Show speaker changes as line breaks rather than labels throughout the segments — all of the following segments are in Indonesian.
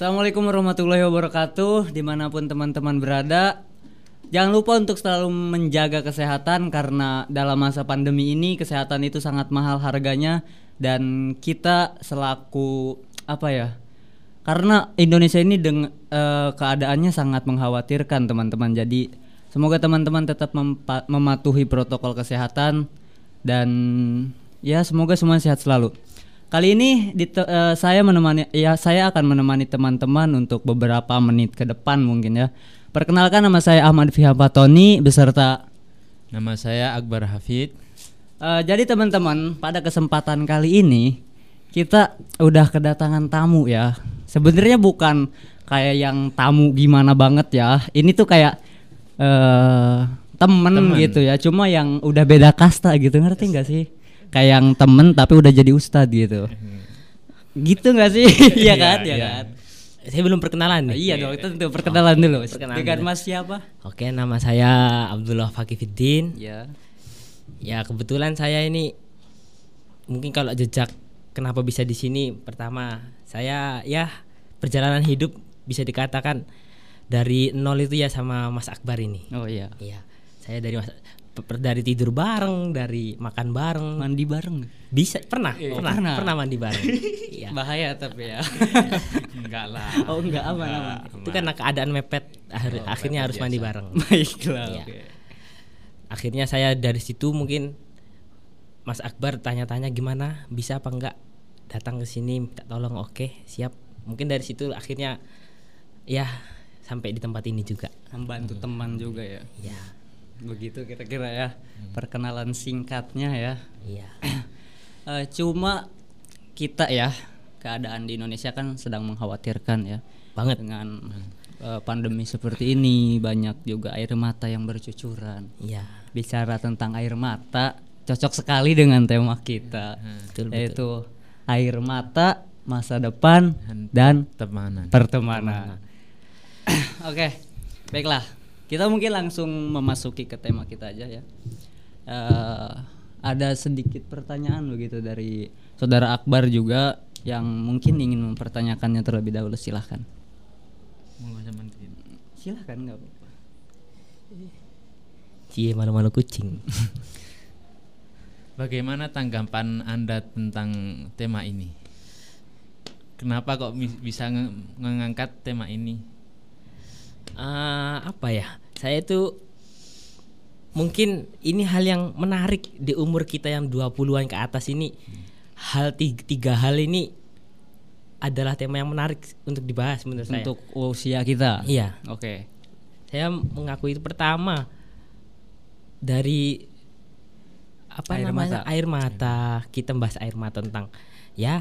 Assalamualaikum warahmatullahi wabarakatuh Di mana pun teman-teman berada. Jangan lupa untuk selalu menjaga kesehatan Karena dalam masa pandemi ini Kesehatan itu sangat mahal harganya. Dan kita selaku Apa ya Karena Indonesia ini dengan eh, keadaannya sangat mengkhawatirkan teman-teman. Jadi semoga teman-teman tetap mematuhi protokol kesehatan. Dan ya semoga semua sehat selalu Kali ini dite- eh, saya menemani ya saya akan menemani teman-teman untuk beberapa menit ke depan mungkin ya. Perkenalkan nama saya Ahmad Fihabatoni beserta
Nama saya Akbar Hafid.
eh, jadi teman-teman pada kesempatan kali ini kita udah kedatangan tamu ya. Sebenarnya bukan kayak yang tamu gimana banget ya. Ini tuh kayak eh temen,
Temen.
gitu ya. Cuma yang udah beda kasta gitu ngerti nggak sih? Kayak yang temen tapi udah jadi ustadz gitu. gitu nggak sih? Iya kan? Iya
iya.
kan?
Saya belum perkenalan nih.
Iya dong, tentu perkenalan dulu.
perkenalan
Dengan
dulu.
Mas siapa?
Oke, nama saya Abdullah Fakifuddin.
Ya.
Ya, kebetulan saya ini mungkin kalau jejak kenapa bisa di sini pertama saya ya perjalanan hidup bisa dikatakan dari nol itu ya sama Mas Akbar ini.
Oh iya.
Iya. Saya dari Mas dari tidur bareng, dari makan bareng.
Mandi bareng.
Bisa pernah, pernah,
Pernah.
pernah mandi bareng. Iya.
Bahaya tapi ya.
Enggak lah.
oh enggak aman aman.
Itu karena keadaan mepet akhir- akhirnya harus mandi bareng.
Baiklah.
Iya.
oke.
akhirnya saya dari situ mungkin Mas Akbar tanya-tanya gimana bisa apa enggak datang ke sini minta tolong oke siap mungkin dari situ akhirnya ya sampai di tempat ini juga
Membantu teman juga ya.
ya
Begitu kira-kira ya. Perkenalan singkatnya ya.
iya
Eh, cuma kita ya keadaan di Indonesia kan sedang mengkhawatirkan ya.
banget
Dengan eh, pandemi seperti ini banyak juga air mata yang bercucuran.
iya
bicara tentang air mata cocok sekali dengan tema kita
betul,
yaitu air mata masa depan dan
Temanan.
pertemanan. Oke, baiklah. Kita mungkin langsung memasuki ke tema kita aja ya. Eh, ada sedikit pertanyaan begitu dari saudara Akbar juga yang mungkin ingin mempertanyakannya terlebih dahulu. Silahkan. Silahkan nggak apa-apa.
cie malu-malu kucing
Bagaimana tanggapan Anda tentang tema ini? Kenapa kok bisa mengangkat tema ini?
Eh, apa ya saya itu mungkin ini hal yang menarik di umur kita yang 20-an ke atas ini hal tiga, tiga hal ini adalah tema yang menarik untuk dibahas menurut saya
Untuk usia kita.
iya
Oke.
saya mengakui itu pertama dari apa
Air
namanya
mata.
air mata kita bahas air mata tentang ya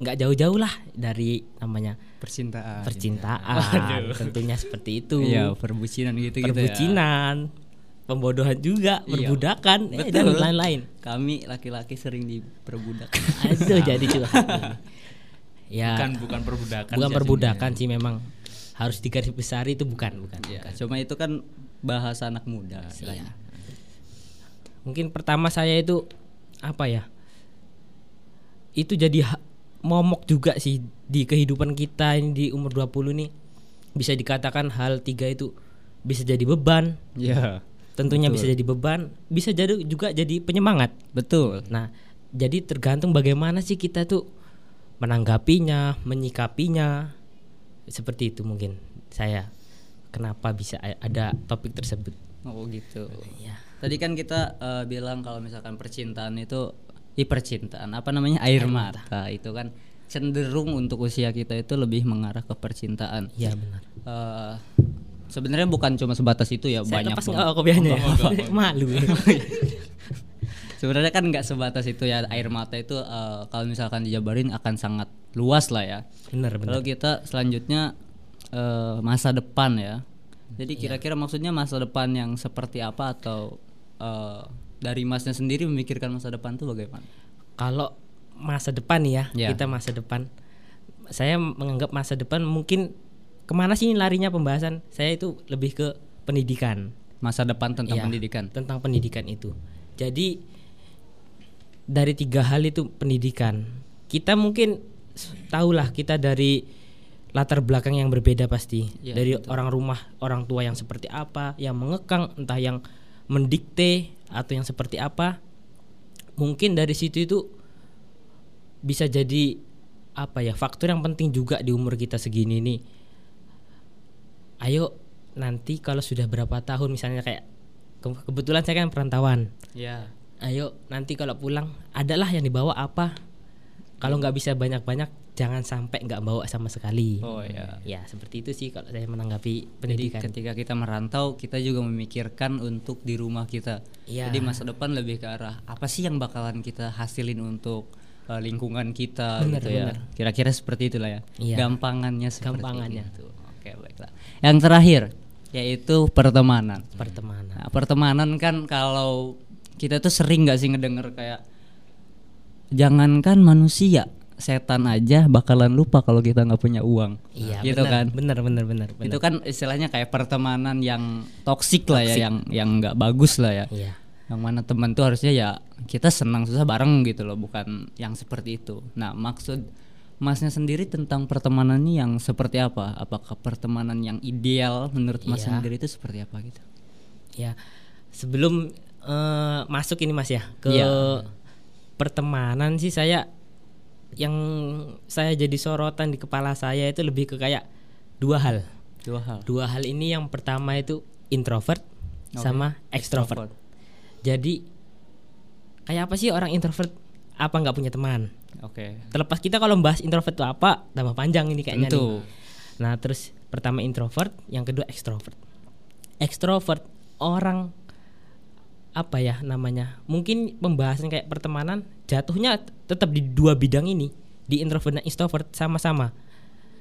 nggak jauh-jauh lah dari namanya
Percintaan.
percintaan tentunya seperti itu
Iya, perbucinan gitu gitu
perbucinan pembodohan juga
Iya.
perbudakan eh, dan lain-lain
Kami laki-laki sering diperbudak.
aduh jadi curhat ya
Bukan bukan perbudakan.
bukan
sih
perbudakan sih memang harus digaris besar itu bukan bukan,
ya,
bukan.
cuma itu kan bahasa anak muda.
Iya.
istilahnya.
mungkin pertama saya itu apa ya itu jadi ha- momok juga sih di kehidupan kita ini di umur 20 nih bisa dikatakan hal tiga itu bisa jadi beban.
Iya,
tentunya bisa jadi beban bisa jadi juga jadi penyemangat.
Betul.
nah jadi tergantung bagaimana sih kita tuh menanggapinya menyikapinya. Seperti itu mungkin saya. Kenapa bisa ada topik tersebut?
Oh gitu.
ya
Tadi kan kita eh, bilang kalau misalkan percintaan itu i percintaan apa namanya air, mata. itu kan cenderung untuk usia kita itu lebih mengarah ke percintaan.
ya benar
Eh, sebenarnya bukan cuma sebatas itu ya
saya
banyak
lepas nggak kopiahnya ya malu ya.
Sebenarnya kan nggak sebatas itu ya air mata itu eh, kalau misalkan dijabarin akan sangat luas lah ya.
benar benar
Kalau kita selanjutnya eh, masa depan ya. Jadi
Iya.
kira-kira maksudnya masa depan yang seperti apa atau eh, dari masnya sendiri memikirkan masa depan tuh bagaimana?
kalau masa depan nih ya
Ya.
kita masa depan. Saya menganggap masa depan mungkin ke mana sih larinya pembahasan? Saya itu lebih ke pendidikan.
Masa depan tentang
Iya,
pendidikan.
tentang pendidikan itu. Jadi dari tiga hal itu pendidikan. Kita mungkin tahulah kita dari latar belakang yang berbeda pasti.
Iya,
dari orang rumah orang tua yang seperti apa yang mengekang entah yang mendikte atau yang seperti apa mungkin dari situ itu bisa jadi apa ya faktor yang penting juga di umur kita segini nih. Ayo nanti kalau sudah berapa tahun misalnya kayak ke- kebetulan saya kan perantauan.
Ya.
ayo nanti kalau pulang adalah yang dibawa apa? Kalau nggak bisa banyak-banyak jangan sampai nggak bawa sama sekali
Oh ya.
ya seperti itu sih kalau saya menanggapi
Jadi
pendidikan
ketika kita merantau, kita juga memikirkan untuk di rumah kita.
Iya.
Jadi masa depan lebih ke arah apa sih yang bakalan kita hasilin untuk uh, lingkungan kita
Benar,
gitu ya.
benar.
Kira-kira seperti itulah ya.
Iya.
Gampangannya seperti
Gampangannya.
itu. Oke, baiklah. Yang terakhir yaitu pertemanan.
pertemanan
Nah, pertemanan kan kalau kita tuh sering nggak sih ngedenger kayak jangankan manusia, setan aja bakalan lupa kalau kita nggak punya uang.
iya
gitu
benar,
kan.
benar benar benar benar.
Itu kan istilahnya kayak pertemanan yang toksik lah ya, yang yang nggak bagus lah ya.
iya
Yang mana teman tuh harusnya ya kita senang susah bareng gitu loh, bukan yang seperti itu. Nah, maksud Masnya sendiri tentang pertemanan ini yang seperti apa? Apakah pertemanan yang ideal menurut Mas
Iya.
sendiri itu seperti apa gitu?
ya sebelum eh, masuk ini mas ya ke
Iya.
pertemanan sih saya yang saya jadi sorotan di kepala saya itu lebih ke kayak dua hal
Dua hal.
dua hal ini yang pertama itu introvert
Oke.
sama extrovert. Jadi kayak apa sih orang introvert? Apa nggak punya teman?
Oke.
Terlepas kita kalau membahas introvert itu apa, tambah panjang ini kayaknya
Tentu.
nih. Nah, terus pertama introvert, yang kedua extrovert. Extrovert orang apa ya namanya? Mungkin pembahasan kayak pertemanan jatuhnya tetap di dua bidang ini, di introvert dan extrovert sama-sama.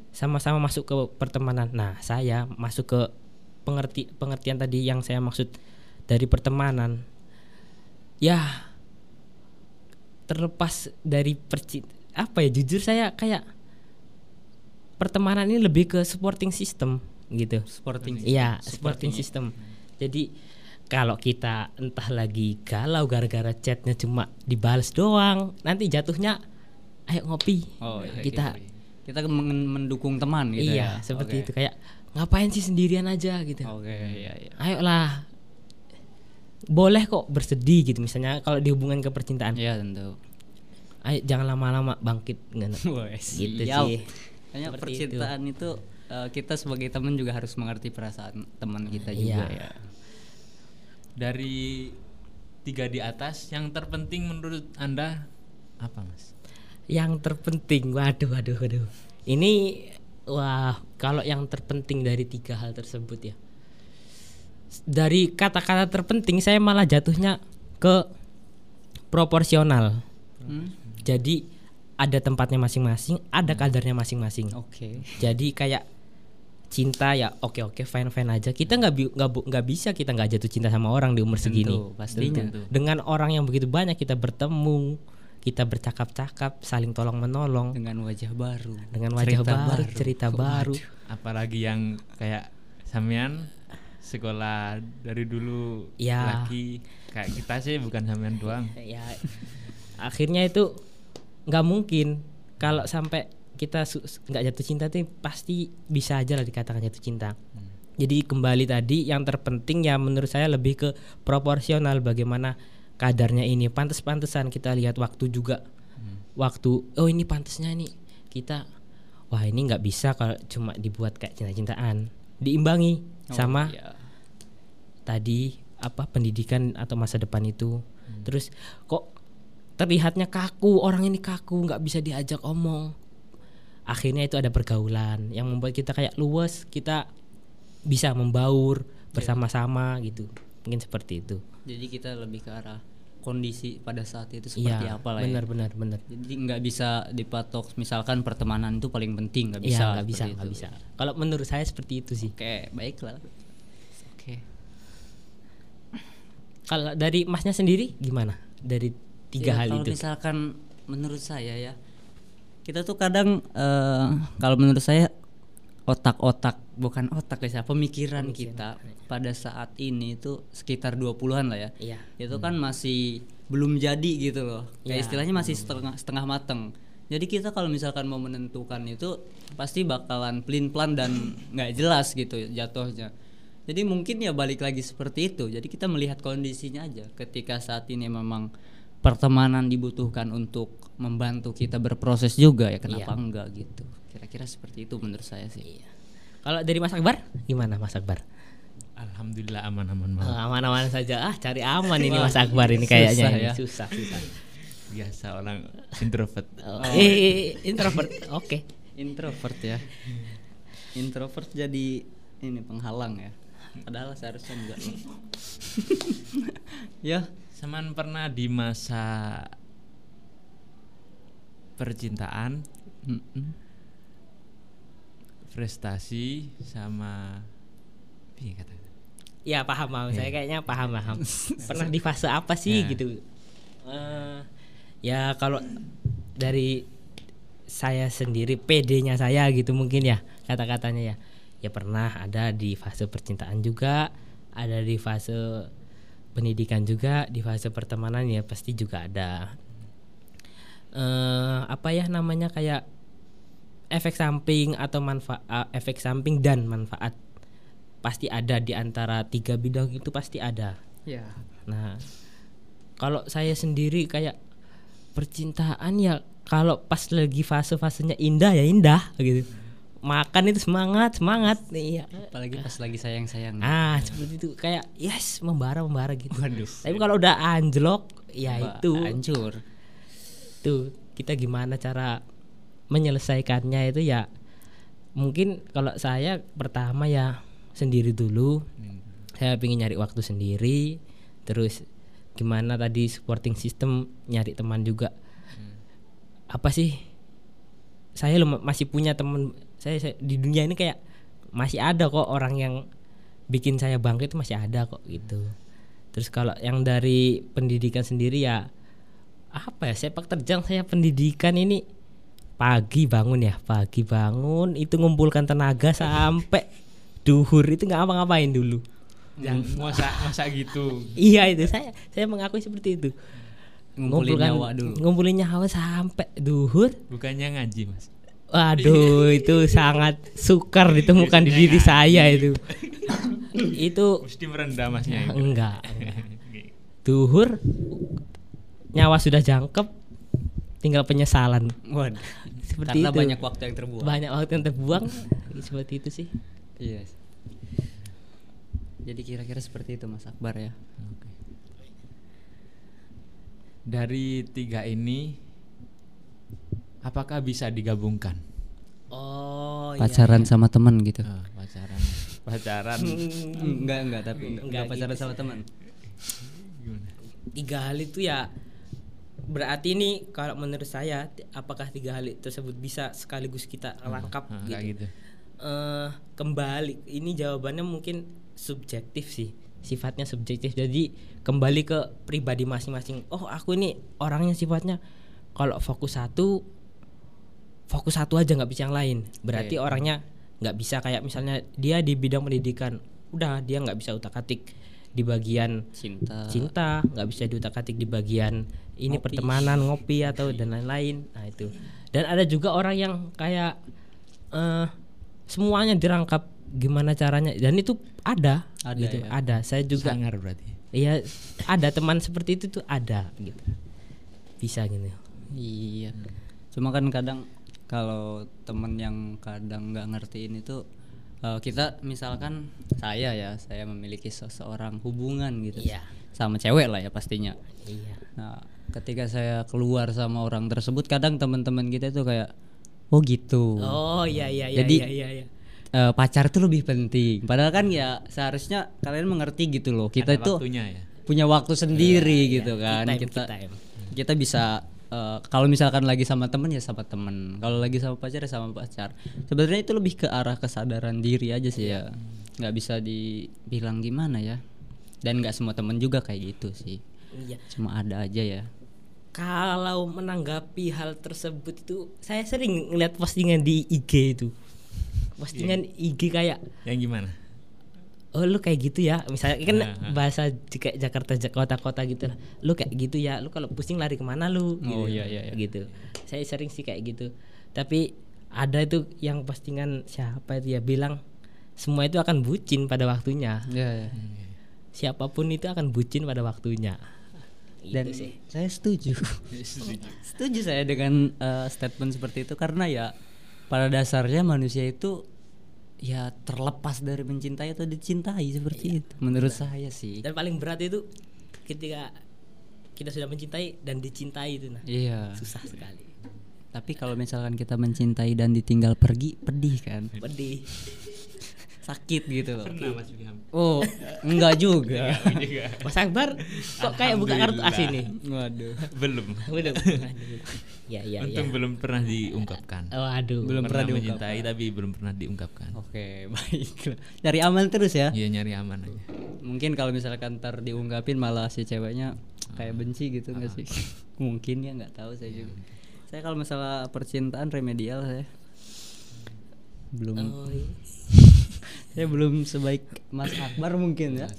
Sama-sama masuk ke pertemanan. Nah, saya masuk ke pengerti pengertian tadi yang saya maksud dari pertemanan. Ya, terlepas dari perci apa ya jujur saya kayak pertemanan ini lebih ke supporting system gitu
Sporting.
iya supporting system jadi kalau kita entah lagi galau gara-gara chatnya cuma dibales doang nanti jatuhnya ayo ngopi
Oh, iya,
kita
Kita men- mendukung teman gitu
iya
ya.
seperti
Oke.
itu kayak ngapain sih sendirian aja gitu
Oke, iya iya.
ayolah boleh kok bersedih gitu misalnya kalau dihubungkan ke percintaan
Iya tentu.
ayo jangan lama-lama bangkit gitu
Siap.
sih
Kayaknya
Seperti
percintaan itu, eh, kita sebagai teman juga harus mengerti perasaan teman kita juga
Iya.
ya.
Dari tiga di atas, yang terpenting menurut anda apa mas?
yang terpenting waduh waduh waduh ini wah kalau yang terpenting dari tiga hal tersebut ya dari kata-kata terpenting saya malah jatuhnya ke proporsional
Hmm?
jadi ada tempatnya masing-masing ada kadarnya masing-masing
Oke.
jadi kayak cinta ya oke oke fine fine aja kita nggak nggak nggak bisa kita nggak jatuh cinta sama orang di umur segini
pastinya.
Tentu. dengan orang yang begitu banyak kita bertemu kita bercakap-cakap saling tolong menolong
Dengan wajah baru.
dengan wajah
cerita
baru, cerita baru
Apalagi yang kayak samian sekolah dari dulu
Ya.
lagi kayak kita sih bukan samian doang.
ya akhirnya itu nggak mungkin kalau sampai kita nggak jatuh cinta tuh pasti bisa aja lah dikatakan jatuh cinta. Jadi kembali tadi yang terpenting ya menurut saya lebih ke proporsional bagaimana kadarnya ini. Pantas-pantesan kita lihat waktu juga. Waktu oh ini pantasnya nih. Kita wah ini nggak bisa kalau cuma dibuat kayak cinta-cintaan. Diimbangi
Oh,
sama
iya.
tadi apa pendidikan atau masa depan itu. Terus kok terlihatnya kaku orang ini kaku nggak bisa diajak omong akhirnya itu ada pergaulan yang membuat kita kayak luwes kita bisa membaur bersama-sama gitu mungkin seperti itu
Jadi kita lebih ke arah kondisi pada saat itu seperti
iya
apa lah
benar
ya.
benar benar
Jadi nggak bisa dipatok misalkan pertemanan itu paling penting nggak bisa.
iya nggak bisa nggak bisa kalau menurut saya seperti itu sih
Oke, baiklah. Oke.
kalau dari masnya sendiri gimana dari tiga
Ya,
hal
kalau
itu
misalkan menurut saya ya kita tuh kadang eh, kalau menurut saya otak-otak bukan otak ya pemikiran kita pada saat ini itu sekitar 20-an lah ya
iya
itu kan masih belum jadi gitu loh kayak
Iya.
istilahnya masih setengah setengah mateng Jadi kita kalau misalkan mau menentukan itu pasti bakalan pelin plan dan nggak jelas gitu jatuhnya. Jadi mungkin ya balik lagi seperti itu. Jadi kita melihat kondisinya aja. Ketika saat ini memang pertemanan dibutuhkan untuk membantu kita berproses juga ya kenapa enggak gitu. Kira-kira seperti itu menurut saya sih.
Iya. Kalau dari Mas Akbar gimana Mas Akbar?
Alhamdulillah aman-aman.
Oh, aman-aman saja. Ah, cari aman ini Mas Akbar ini kayaknya
susah
ini.
ya.
susah susah.
Biasa orang introvert.
Oh, eh, eh, eh, introvert. Oke.
Introvert ya. Introvert jadi ini penghalang ya. Padahal seharusnya enggak loh. ya,
Seman pernah di masa percintaan, prestasi sama piye kata?
Ya paham paham. Saya kayaknya paham paham. Pernah di fase apa sih
Ya.
gitu? Eh, ya kalau dari saya sendiri PD-nya saya gitu mungkin ya kata-katanya ya. Ya pernah ada di fase percintaan juga, ada di fase pendidikan juga, di fase pertemanan ya pasti juga ada. eh apa ya namanya kayak efek samping atau manfaat efek samping dan manfaat pasti ada di antara tiga bidang itu pasti ada.
ya.
Nah, kalau saya sendiri kayak percintaan ya kalau pas lagi fase-fasenya indah ya indah gitu. Makan itu semangat, semangat. Iya.
Apalagi pas lagi sayang-sayang.
Ah, seperti itu kayak yes membara membara gitu.
Waduh.
Tapi kalau udah anjlok ya
Wah,
itu
hancur.
tuh kita gimana cara menyelesaikannya itu ya mungkin kalau saya pertama ya sendiri dulu saya ingin nyari waktu sendiri terus gimana tadi supporting system nyari teman juga apa sih saya lo masih punya teman saya, saya di dunia ini kayak masih ada kok orang yang bikin saya bangkit itu masih ada kok gitu terus kalau yang dari pendidikan sendiri ya apa ya sepak terjang saya pendidikan ini pagi bangun ya pagi bangun itu ngumpulkan tenaga sampai duhur itu nggak apa-ngapain dulu
Yang masa masa gitu.
iya itu saya saya mengakui seperti itu
Ngumpulin nyawa dulu.
ngumpulin nyawa sampai duhur
Bukannya ngaji, Mas.
Waduh itu sangat sukar ditemukan di diri saya itu itu
Mesti merendah Masnya. itu.
enggak duhur nyawa sudah jangkep tinggal penyesalan
Waduh.
seperti
Karena
itu
banyak waktu yang terbuang.
banyak waktu yang terbuang seperti itu sih
Iya. Jadi kira-kira seperti itu Mas Akbar ya.
Oke. Dari tiga ini apakah bisa digabungkan?
oh
Pacaran sama teman gitu.
Ah, pacaran. Pacaran.
enggak enggak tapi enggak,
Enggak
pacaran
gitu
sama teman.
Gimana?
tiga hal itu ya berarti ini kalau menurut saya apakah tiga hal tersebut bisa sekaligus kita rangkap
Ah,
gitu,
gitu.
Eh, kembali ini jawabannya mungkin subjektif sih sifatnya subjektif jadi kembali ke pribadi masing-masing oh aku ini orangnya sifatnya kalau fokus satu fokus satu aja nggak bisa yang lain berarti
Oke.
orangnya nggak bisa kayak misalnya dia di bidang pendidikan udah dia nggak bisa utak atik di bagian
Cinta.
cinta nggak bisa diutak atik di bagian ini
Ngopi.
pertemanan ngopi atau dan lain-lain nah itu dan ada juga orang yang kayak eh semuanya dirangkap gimana caranya dan itu ada,
Ada
gitu
ya.
ada saya juga
Sangar berarti.
iya ada teman seperti itu tuh ada gitu bisa gitu
Iya. Cuma kan kadang kalau temen yang kadang nggak ngertiin itu eh, kita misalkan saya ya saya memiliki seseorang hubungan gitu
Iya.
sama cewek lah ya pastinya.
iya
Nah ketika saya keluar sama orang tersebut kadang teman-teman kita itu kayak oh gitu.
oh iya iya iya
Jadi-
iya iya, iya.
Eh, pacar itu lebih penting. Padahal kan ya seharusnya kalian mengerti gitu loh. Kita
Ada
itu
waktunya ya.
punya waktu sendiri gitu kan.
time,
kita
time.
kita bisa eh, kalau misalkan lagi sama temen ya sama temen. Kalau lagi sama pacar ya sama pacar. Sebenarnya itu lebih ke arah kesadaran diri aja sih ya. Nggak bisa dibilang gimana ya. Dan nggak semua temen juga kayak gitu sih.
iya
Cuma ada aja ya.
kalau menanggapi hal tersebut itu saya sering ngeliat postingan di IG itu postingan IG kayak
Yang gimana?
Oh lu kayak gitu ya. Misalnya kan
Nah, nah.
bahasa kayak Jakarta Jak- kota-kota gitu. Lah lu kayak gitu ya. Lu kalau pusing lari ke mana lu?
Oh,
Gitu.
iya, iya, iya.
gitu. Saya sering sih kayak gitu. Tapi ada itu yang postingan siapa itu ya bilang semua itu akan bucin pada waktunya.
Ya, ya.
siapa pun itu akan bucin pada waktunya.
Dan
Itu sih
saya setuju. setuju saya dengan eh, statement seperti itu. Karena ya pada dasarnya manusia itu ya terlepas dari mencintai atau dicintai seperti itu. Menurut saya sih.
dan paling berat itu ketika kita sudah mencintai dan dicintai itu nah
Iya.
susah sekali
Tapi kalau misalkan kita mencintai dan ditinggal pergi, pedih kan?
pedih
Sakit gitu loh.
Pernah Mas William.
Oh, enggak juga.
Mas Akbar kok kayak buka kartu as ini
Waduh.
belum.
belum ya ya ya
Untung belum pernah diungkapkan.
oh aduh
Belum pernah diungkapkan.
mencintai tapi belum pernah diungkapkan.
Oke, baik. Dari aman terus ya.
Iya nyari aman aja.
Mungkin kalau misalkan ntar diungkapin malah si ceweknya kayak benci gitu nggak sih? Mungkin ya nggak tahu saya juga. Saya kalau masalah percintaan remedial saya belum
oh, iya.
Saya belum sebaik Mas Akbar mungkin ya.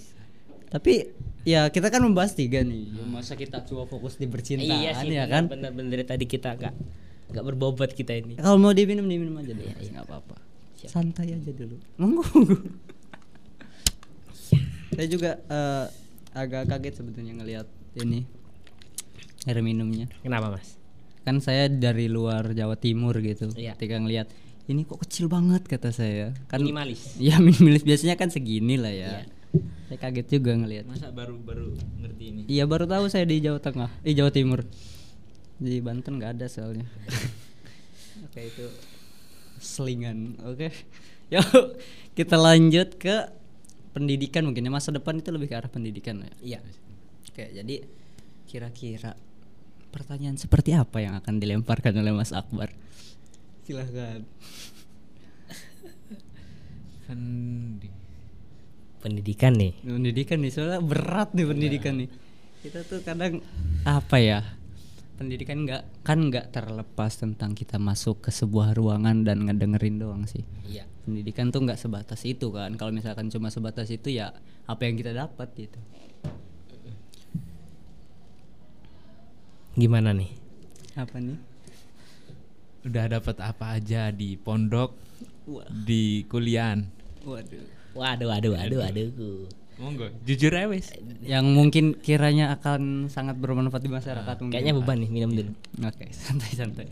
Tapi ya kita kan membahas tiga nih. Ya, Masa kita cuma fokus di percintaan
iya sih
ya kan?
dari tadi kita nggak nggak berbobot kita ini
Kalau mau diminum diminum aja dulu, Mas, nggak apa-apa. Santai aja dulu. Monggo. Saya juga eh, agak kaget sebetulnya ngelihat ini air minumnya.
kenapa mas
Kan saya dari luar Jawa Timur gitu.
Iya.
Ketika ngelihat ini kok kecil banget kata saya. Kan
minimalis
Ya minimalis biasanya kan segini lah ya.
Iya.
Saya kaget juga ngelihat.
Masa baru baru ngerti ini?
Iya baru tahu saya di Jawa Tengah, eh Jawa Timur. Di Banten nggak ada soalnya. Oke itu selingan. Oke. Yuk kita lanjut ke pendidikan mungkin ya masa depan itu lebih ke arah pendidikan ya.
iya
Oke jadi kira-kira pertanyaan seperti apa yang akan dilemparkan oleh Mas Akbar? Silahkan.
Pendi-
pendidikan nih
Pendidikan nih soalnya berat nih pendidikan nih. Kita tuh kadang apa ya? Pendidikan nggak kan nggak terlepas tentang kita masuk ke sebuah ruangan dan ngedengerin doang sih.
iya
Pendidikan tuh nggak sebatas itu kan. Kalau misalkan cuma sebatas itu ya apa yang kita dapat gitu.
gimana nih
Apa nih?
Udah dapat apa aja di pondok,
Wah.
di kuliah.
Waduh.
waduh waduh waduh waduh
Monggo, jujur aja wes.
Yang mungkin kiranya akan sangat bermanfaat di masyarakat mungkin.
kayaknya beban nih minum dulu
Oke, santai-santai.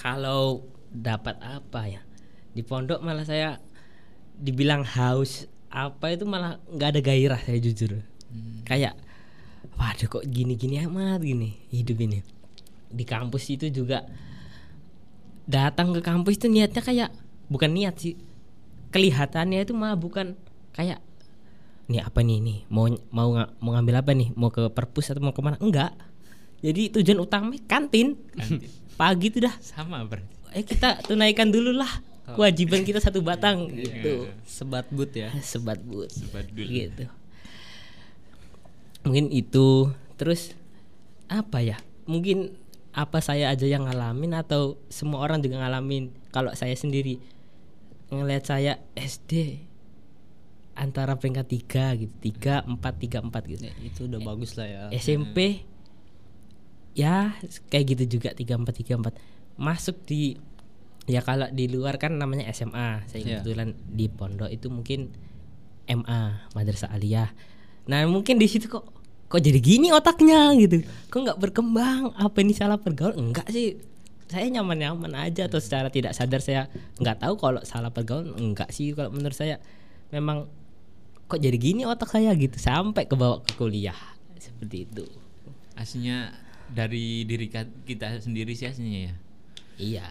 kalau dapat apa ya di pondok malah saya dibilang haus apa itu malah nggak ada gairah saya jujur kayak waduh kok gini-gini amat gini hidup ini di kampus itu juga datang ke kampus itu niatnya kayak bukan niat sih kelihatannya itu malah bukan kayak nih apa nih nih mau mau nga- mau ngambil apa nih mau ke perpus atau mau ke mana? Enggak. Jadi tujuan utama kantin, pagi tuh dah.
Sama berarti.
eh kita tunaikan dulu lah kewajiban kita satu batang. Gitu.
Sebat but ya.
sebat but.
Sebat dulu.
gitu. Mungkin itu. Terus apa ya? Mungkin apa saya aja yang ngalamin atau semua orang juga ngalamin? Kalau saya sendiri ngelihat saya SD antara peringkat tiga gitu tiga empat tiga empat gitu.
Ya, itu udah bagus lah ya.
SMP ya kayak gitu juga tiga empat tiga empat. Masuk di ya kalau di luar kan namanya SMA saya
Iya.
kebetulan di pondok itu mungkin MA madrasah aliyah. Nah mungkin di situ kok kok jadi gini otaknya gitu. Kok nggak berkembang? Apa ini salah pergaulan enggak sih. Saya nyaman-nyaman aja atau secara tidak sadar saya nggak tahu kalau salah pergaulan enggak sih kalau menurut saya. Memang kok jadi gini otak saya gitu. Sampai ke bawah ke kuliah seperti itu.
Aslinya dari diri kita sendiri sih aslinya ya.
Iya.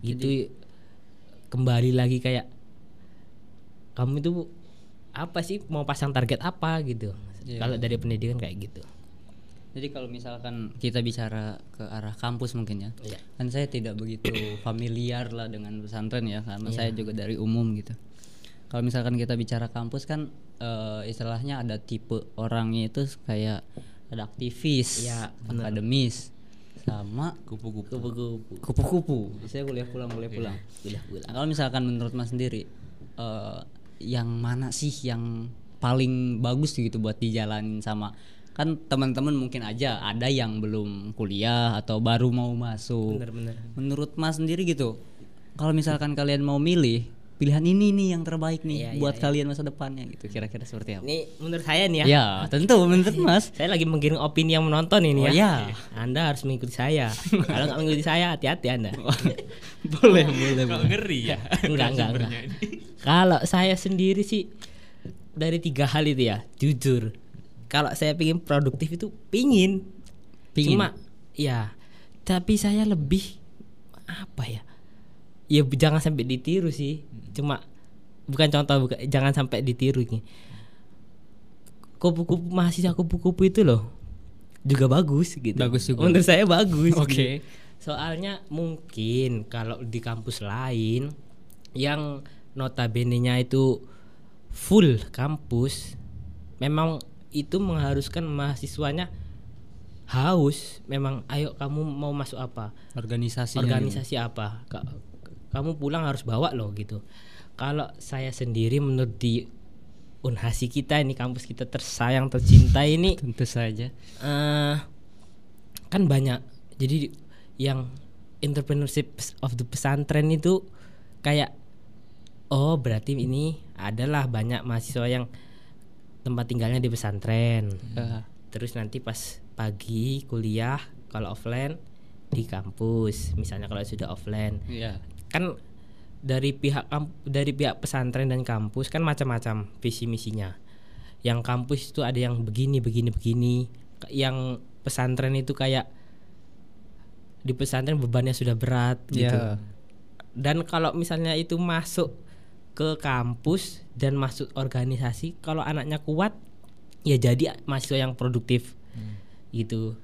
Gitu. kembali lagi kayak kamu itu apa sih mau pasang target apa gitu.
Iya.
Kalau dari pendidikan kayak gitu.
Jadi kalau misalkan kita bicara ke arah kampus mungkin ya,
Iya.
kan saya tidak begitu familiar lah dengan pesantren ya, karena saya juga dari umum gitu. Kalau misalkan kita bicara kampus kan eh, istilahnya ada tipe orangnya itu kayak ada aktivis,
Iya,
akademis, sama
Kupu-kupu.
kupu-kupu
kupu-kupu. Saya kuliah pulang, kuliah pulang.
Kuliah pulang.
Nah, kalau misalkan menurut Mas sendiri eh, yang mana sih yang paling bagus gitu buat dijalanin sama kan teman-teman mungkin aja ada yang belum kuliah atau baru mau masuk.
bener-bener
Menurut Mas sendiri gitu. Kalau misalkan kalian mau milih pilihan ini nih yang terbaik nih
Iya, iya,
buat
iya.
kalian masa depannya gitu. Kira-kira seperti apa?
ini menurut saya nih ya
Ya, tentu menurut Mas.
saya lagi menggiring opini yang menonton ini
Oh,
ya
iya.
anda harus mengikuti saya kalau nggak mengikuti saya hati-hati anda
boleh, boleh,
Kok
boleh.
ngeri ya?
enggak enggak enggak. Kalau saya sendiri sih dari tiga hal itu ya jujur kalau saya pingin produktif itu pingin,
Pingin.
cuma ya tapi saya lebih apa ya ya jangan sampai ditiru sih cuma bukan contoh bukan jangan sampai ditiru nih kupu-kupu mahasiswa kupu-kupu itu loh juga bagus gitu
Bagus juga.
menurut saya bagus
Oke.
gitu. soalnya mungkin kalau di kampus lain yang notabene-nya itu full kampus memang itu mengharuskan mahasiswanya haus. Memang ayo kamu mau masuk apa?
Organisasinya.
organisasi apa? Ka- kamu pulang harus bawa loh gitu. Kalau saya sendiri menurut di unhasi kita ini kampus kita tersayang tercinta ini
Tentu saja.
eh kan banyak. Jadi yang entrepreneurship of the pesantren itu kayak oh berarti ini adalah banyak mahasiswa yang tempat tinggalnya di pesantren
Eh,
terus nanti pas pagi kuliah kalau offline di kampus misalnya kalau sudah offline
Iya.
kan dari pihak dari pihak pesantren dan kampus kan macam-macam visi misinya. Yang kampus itu ada yang begini begini begini. Yang pesantren itu kayak di pesantren bebannya sudah berat gitu.
Iya.
Dan kalau misalnya itu masuk ke kampus dan masuk organisasi, kalau anaknya kuat ya jadi mahasiswa yang produktif. Gitu.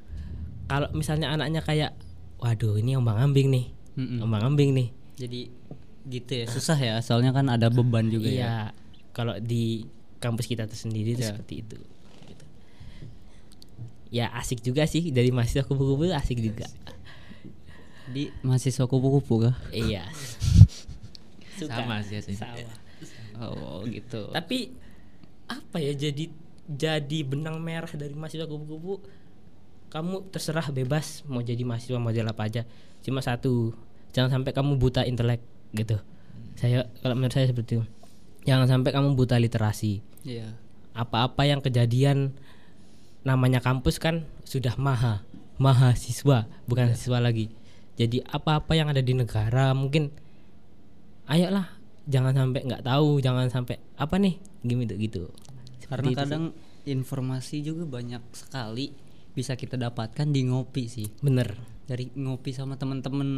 Kalau misalnya anaknya kayak waduh ini ombang ambing nih.
Mm-mm.
Ombang ambing nih.
Jadi gitu ya susah ya soalnya kan ada beban juga ya.
Iya, kalau di kampus kita tersendiri itu
Iya.
seperti itu. Gitu. Ya asik juga sih dari mahasiswa kupu-kupu asik juga.
Di mahasiswa kupu-kupu kah?
iya.
Sama sih sih.
Sama.
Oh gitu.
Tapi apa ya jadi jadi benang merah dari mahasiswa kupu-kupu kamu terserah bebas mau jadi mahasiswa model apa aja. Cuma satu, jangan sampai kamu buta intelek gitu. Saya kalau menurut saya seperti itu. Jangan sampai kamu buta literasi.
Iya.
apa-apa yang kejadian namanya kampus kan sudah maha mahasiswa bukan siswa lagi jadi apa-apa yang ada di negara mungkin ayolah jangan sampai nggak tahu jangan sampai apa nih gitu gitu
Karena
Seperti itu
kadang informasi juga banyak sekali bisa kita dapatkan di ngopi sih.
sih. bener
Dari ngopi sama teman-teman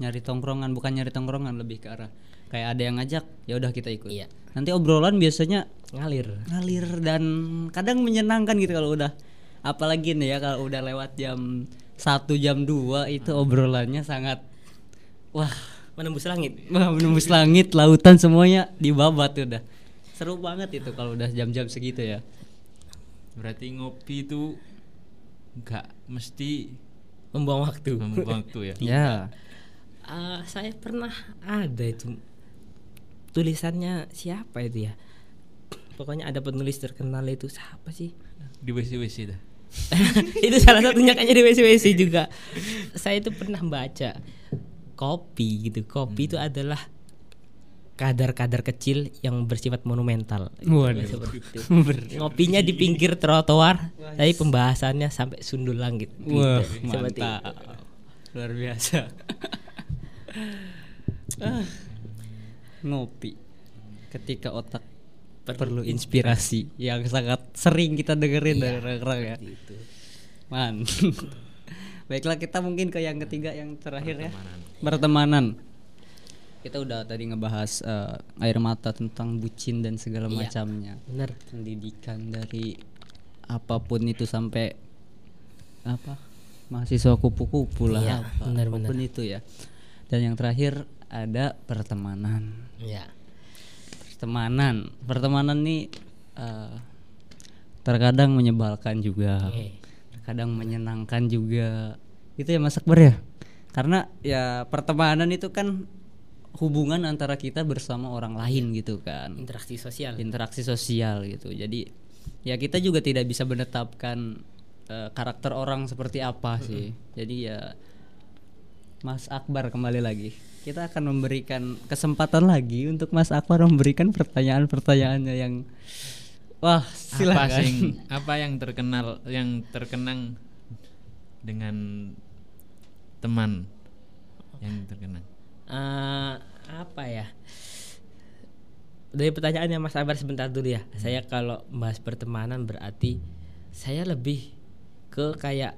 nyari tongkrongan bukan nyari tongkrongan lebih ke arah kayak ada yang ngajak ya udah kita ikut.
Iya.
Nanti obrolan biasanya
ngalir
ngalir dan kadang menyenangkan gitu kalau udah apalagi nih ya kalau udah lewat jam satu jam 2 itu obrolannya sangat wah
menembus langit.
Wah menembus langit lautan semuanya dibabat udah seru banget itu kalau udah jam-jam segitu ya.
Berarti ngopi itu nggak mesti
membuang waktu.
membuang waktu ya.
ya.
Ah, saya pernah ada itu tulisannya siapa itu ya? Pokoknya ada penulis terkenal itu siapa sih?
Di WC-WC dah.
itu salah satunya kayaknya di WC-WC juga. Saya itu pernah baca kopi gitu kopi itu adalah kadar-kadar kecil yang bersifat monumental
Waduh.
Itu. ngopinya di pinggir trotoar tapi pembahasannya sampai sundul langit gitu.
wah
Seperti
mantap
itu.
luar biasa Ah, ngopi ketika otak perlu, inspirasi yang sangat sering kita dengerin dari orang-orang ya
Gitu.
Man. Baiklah kita mungkin ke yang ketiga yang terakhir ya. Pertemanan. Kita udah tadi ngebahas eh, air mata tentang bucin dan segala
Iya.
macamnya.
bener
Pendidikan dari apa pun itu sampai apa? Mahasiswa kupu-kupu lah
Iya,
apa,
benar,
apa pun itu ya. Dan yang terakhir ada pertemanan.
ya
Pertemanan. Pertemanan nih eh, terkadang menyebalkan juga.
Oke.
Terkadang menyenangkan juga. Itu ya Mas Akbar ya. Karena ya pertemanan itu kan hubungan antara kita bersama orang lain gitu kan.
interaksi sosial
Interaksi sosial gitu. Jadi ya kita juga tidak bisa menetapkan eh, karakter orang seperti apa sih. Jadi ya Mas Akbar kembali lagi. Kita akan memberikan kesempatan lagi untuk Mas Akbar memberikan pertanyaan-pertanyaannya yang wah
apa
silakan.
sing apa yang terkenal yang terkenang dengan teman yang terkenang?
Eh, apa ya? Dari pertanyaannya Mas Abar sebentar dulu ya. Saya kalau bahas pertemanan berarti saya lebih ke kayak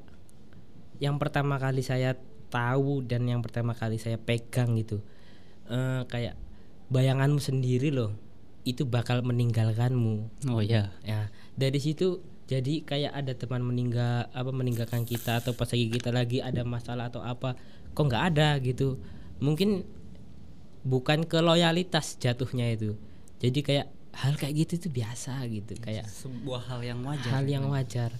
yang pertama kali saya tahu dan yang pertama kali saya pegang gitu. Eh, kayak bayanganmu sendiri loh itu bakal meninggalkanmu
Oh ya.
ya dari situ jadi kayak ada teman meninggal apa meninggalkan kita atau pas lagi kita lagi ada masalah atau apa kok nggak ada gitu mungkin bukan ke loyalitas jatuhnya itu jadi kayak hal kayak gitu itu biasa gitu kayak
Sebuah hal yang wajar.
hal yang wajar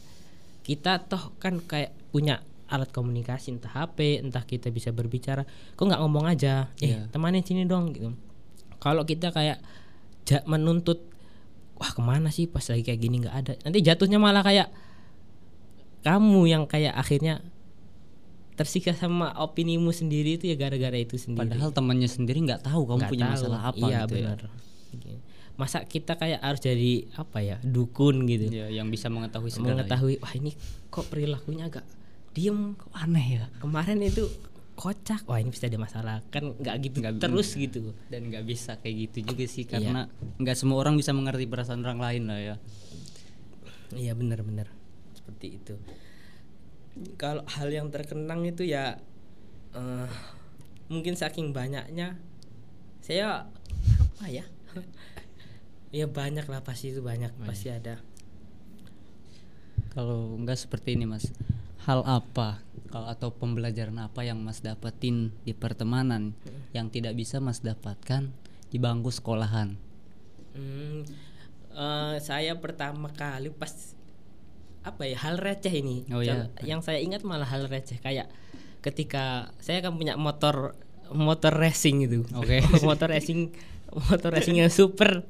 kita toh kan kayak punya alat komunikasi entah HP entah kita bisa berbicara kok nggak ngomong aja eh
Iya.
temanin sini dong gitu kalau kita kayak ja- menuntut wah ke mana sih pas lagi kayak gini nggak ada nanti jatuhnya malah kayak kamu yang kayak akhirnya tersiksa sama opinimu sendiri itu ya gara-gara itu sendiri
Padahal temannya sendiri nggak tahu kamu
Nggak
punya
tahu.
masalah apa
iya,
gitu
benar. masa kita kayak harus jadi apa ya dukun gitu
ya. Ya, yang bisa mengetahui segala.
mengetahui wah ini kok perilakunya agak diem
Kok aneh ya.
kemarin itu kocak. Wah ini bisa ada masalah. Kan nggak gitu
Nggak-
terus gitu.
Dan nggak bisa kayak gitu juga sih
Iya.
karena nggak semua orang bisa mengerti perasaan orang lain lah ya.
iya benar-benar seperti itu. Kalau hal yang terkenang itu ya eh, mungkin saking banyaknya saya apa ya? Ya banyak lah pasti itu banyak. pasti ada.
Kalau nggak seperti ini mas, hal apa kalau atau pembelajaran apa yang mas dapetin di pertemanan yang tidak bisa mas dapatkan di bangku sekolahan?
Hmm, eh, saya pertama kali pas apa ya hal receh ini.
Oh, iya.
Yang saya ingat malah hal receh kayak ketika saya kan punya motor motor racing itu.
Oke.
motor racing motor racing yang super.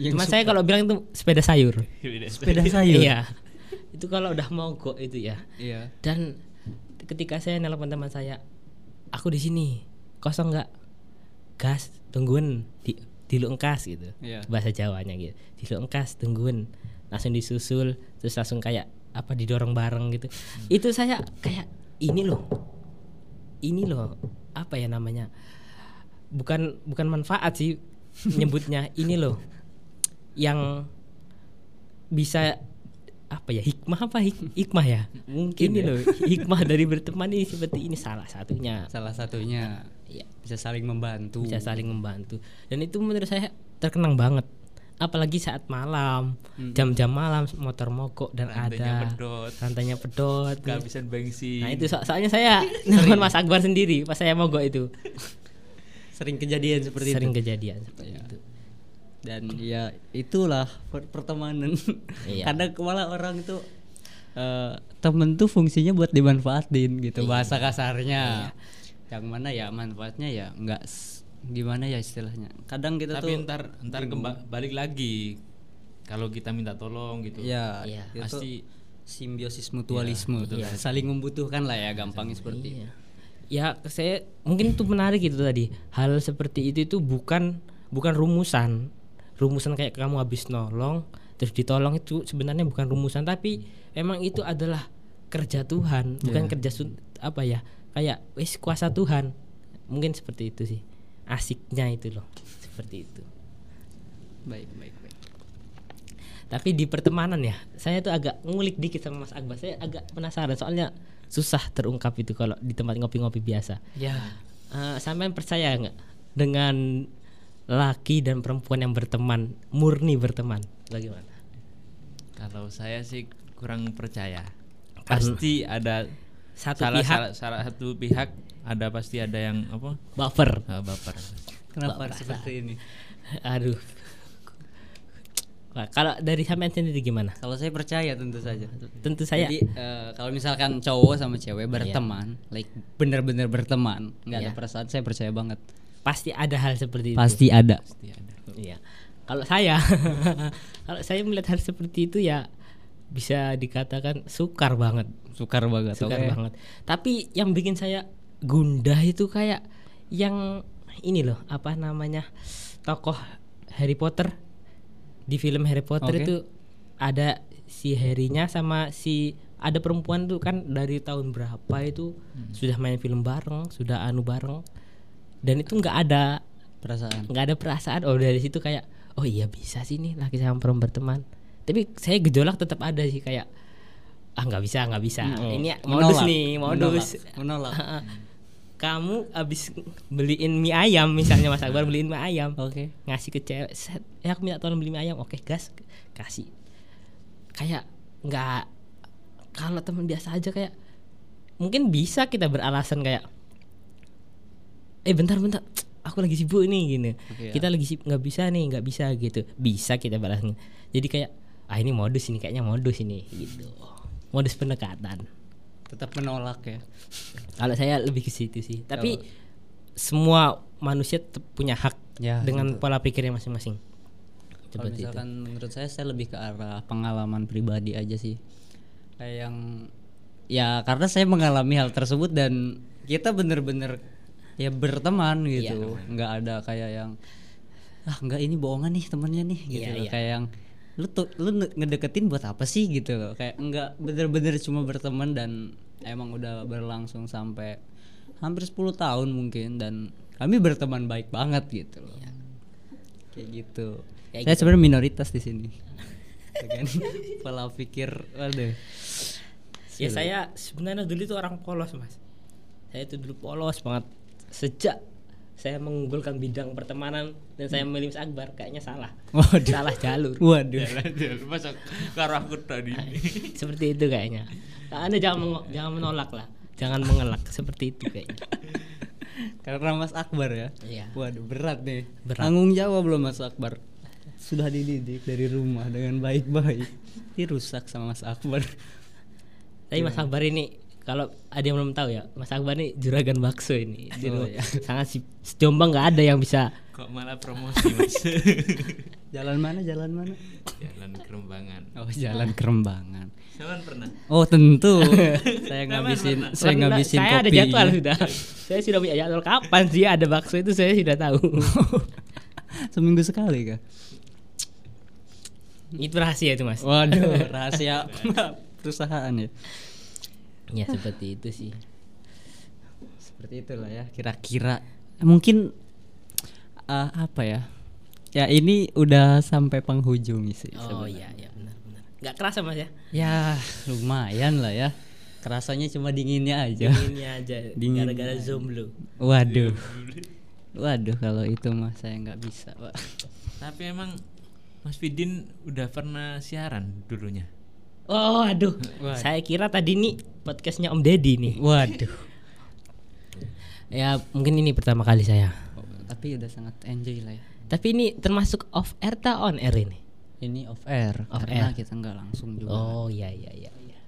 Yang
Cuma saya kalau bilang itu sepeda sayur.
Sepeda sayur.
Iya. Itu kalau udah mogok itu ya.
Iya.
Dan ketika saya nelpon teman saya, aku di sini kosong nggak? Gas, tungguin di di lu engkas gitu.
Iya.
Bahasa Jawanya gitu. Di lu engkas, tungguin. Langsung disusul, terus langsung kayak apa didorong bareng gitu. Itu saya kayak ini loh. Ini loh, apa ya namanya? Bukan bukan manfaat sih nyebutnya. ini loh. Yang bisa apa ya? Hikmah apa hik- hikmah ya?
Mungkin
ini
ya.
loh hikmah dari berteman ini seperti ini salah satunya.
Salah satunya.
Ya
bisa saling membantu.
bisa saling membantu. Dan itu menurut saya terkenang banget. Apalagi saat malam. Jam-jam malam motor mogok dan
Rantainya
ada.
pedot.
rantainya pedot.
Kehabisan bensin.
Nah itu so- soalnya saya nelfon Mas Akbar sendiri pas saya mogok itu.
Sering kejadian seperti
sering
itu.
kejadian seperti
Iya.
itu
Dan ya itulah per- pertemanan.
Iya.
Kadang malah orang itu eh, temen tuh fungsinya buat dimanfaatin gitu bahasa kasarnya. Yang mana ya manfaatnya ya nggak s- gimana ya istilahnya. Kadang kita
tapi
tuh
ntar ntar kemba- balik lagi kalau kita minta tolong gitu
ya
Iya.
itu
pasti
simbiosis mutualisme
Iya,
tuh. saling membutuhkan lah ya gampangnya seperti.
Iya. Ya saya mungkin itu menarik itu tadi. Hal seperti itu itu bukan bukan rumusan. Rumusan kayak kamu habis nolong terus ditolong itu sebenarnya bukan rumusan tapi emang itu adalah kerja Tuhan, bukan kerja sun- apa ya? Kayak wis kuasa Tuhan. Mungkin seperti itu sih. Asiknya itu loh. Seperti itu.
Baik, baik, baik.
Tapi di pertemanan ya, saya tuh agak ngulik dikit sama Mas Akbar. Saya agak penasaran soalnya susah terungkap itu kalau di tempat ngopi-ngopi biasa.
Ya,
Eh, sampean percaya nggak dengan laki dan perempuan yang berteman murni berteman bagaimana
kalau saya sih kurang percaya
Karena-
pasti ada
satu
salah,
pihak
salah salah satu pihak ada pasti ada yang apa
baper
ah, baper
kenapa seperti ini?
aduh Wah, kalau dari sampean sendiri gimana?
Kalau saya percaya tentu saja.
Tentu saya
Jadi eh, kalau misalkan cowok sama cewek berteman, like bener-bener berteman, nggak ada
Iya.
perasaan, saya percaya banget.
Pasti ada hal seperti itu.
Pasti ada.
Pasti ada.
Iya. Kalau saya kalau saya melihat hal seperti itu ya bisa dikatakan sukar banget.
Sukar banget.
Sukar
oke.
banget. Tapi yang bikin saya gundah itu kayak yang ini loh, apa namanya? Tokoh Harry Potter di film Harry Potter
Oke.
itu ada si Harry-nya sama si ada perempuan tuh kan dari tahun berapa itu sudah main film bareng, sudah anu bareng. Dan itu nggak ada
Perasaan.
nggak ada perasaan. Oh dari situ kayak oh iya bisa sih nih laki sama perempuan berteman. Tapi saya gejolak tetap ada sih kayak ah nggak bisa nggak bisa.
Oh,
ini modus
menolak,
nih modus.
Menolak. menolak.
kamu abis beliin mie ayam misalnya Mas Akbar beliin mie ayam.
Oke.
ngasih ke cewek set ya aku minta tolong beli mie ayam. Oke gas kasih. Kayak nggak kalau teman biasa aja kayak mungkin bisa kita beralasan kayak eh bentar bentar. Aku lagi sibuk nih gini.
Oke, ya.
kita lagi sibuk nggak bisa nih nggak bisa gitu. Bisa kita beralasan jadi kayak ah ini modus ini kayaknya modus ini gitu. Modus pendekatan.
Tetap menolak ya.
kalau saya lebih ke situ sih. Tapi semua manusia punya hak
Ya,
dengan pola pikirnya masing-masing.
Kalau
seperti itu.
misalkan menurut saya saya lebih ke arah pengalaman pribadi aja sih. Kayak yang ya karena saya mengalami hal tersebut dan kita bener-bener ya berteman
Iya.
gitu. nggak ada kayak yang ah nggak ini bohongan nih temennya nih gitu
Iya,
loh.
iya.
kayak yang lu tuh lu nge- ngedeketin buat apa sih gitu loh kayak nggak bener-bener cuma berteman dan emang udah berlangsung sampai hampir 10 tahun mungkin dan kami berteman baik banget gitu loh kayak gitu
Kayak
saya sebenarnya minoritas di sini kan? pola pikir waduh
ya saya sebenarnya dulu itu orang polos mas saya itu dulu polos banget sejak saya mengunggulkan bidang pertemanan dan saya memilih Mas Akbar kayaknya salah.
Waduh.
salah jalur.
Waduh.
Masa karo aku tadi.
seperti itu kayaknya. Nah, anda jangan jangan menolak lah. Jangan mengelak. Seperti itu kayaknya.
Karena Mas Akbar ya?
Iya.
waduh berat nih.
Berat.
tanggung jawab belum Mas Akbar. Sudah dididik dari rumah dengan baik-baik. Dirusak sama Mas Akbar.
Tapi Mas Akbar ini kalau ada yang belum tahu ya Mas Akbar ini juragan bakso ini.
Oh, iya.
sangat si Jombang nggak ada yang bisa
Kok malah promosi mas?
jalan mana jalan mana?
Jalan Kerembangan.
oh jalan Kerembangan.
Jalan pernah.
oh tentu. Saya ngabisin
pernah.
saya
Pernah,
ngabisin
saya ada
kopi.
jadwal sudah. Saya sudah punya jadwal. Kapan sih ada bakso itu? Saya sudah tahu.
Seminggu sekali kah?
Itu rahasia itu mas.
Waduh rahasia perusahaan ya
ya seperti itu sih.
Seperti itulah ya kira-kira. Mungkin eh, apa ya? Ya ini udah sampai penghujung sih
oh
sebenarnya.
iya iya benar benar. Nggak kerasa mas ya?
Ya lumayan lah ya. Kerasanya cuma dinginnya aja.
Dinginnya aja
Dingin.
gara-gara zoom lu.
Waduh. Waduh kalau itu mah saya nggak bisa pak.
Tapi emang Mas Fidin udah pernah siaran dulunya.
Oh aduh.
Wah.
saya kira tadi nih podcastnya Om Deddy nih.
Waduh.
Ya mungkin ini pertama kali saya.
Oh, tapi udah sangat enjoy lah ya.
Tapi ini termasuk off air tak on air ini?
Ini off air
Off
karena
air.
kita nggak langsung juga.
Oh iya iya iya iya.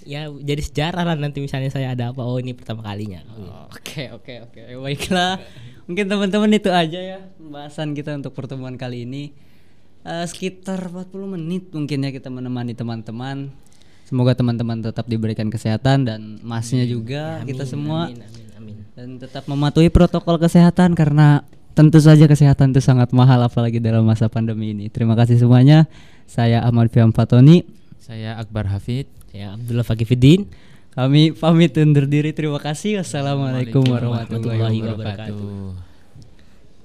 Ya jadi sejarah lah nanti misalnya saya ada apa. Oh ini pertama kalinya.
Oke oke oke. Baiklah. Mungkin teman-teman itu aja ya pembahasan kita untuk pertemuan kali ini Eh, sekitar 40 menit mungkin ya kita menemani teman-teman. Semoga teman-teman tetap diberikan kesehatan dan masnya juga kita semua.
amin amin amin.
Dan tetap mematuhi protokol kesehatan karena tentu saja kesehatan itu sangat mahal apalagi dalam masa pandemi ini. Terima kasih semuanya. Saya Ahmad Fiam Fatoni.
Saya Akbar Hafid.
ya Abdullah Fakifidin
kami pamit undur diri. Terima kasih. Wassalamualaikum warahmatullahi.
Wabarakatuh.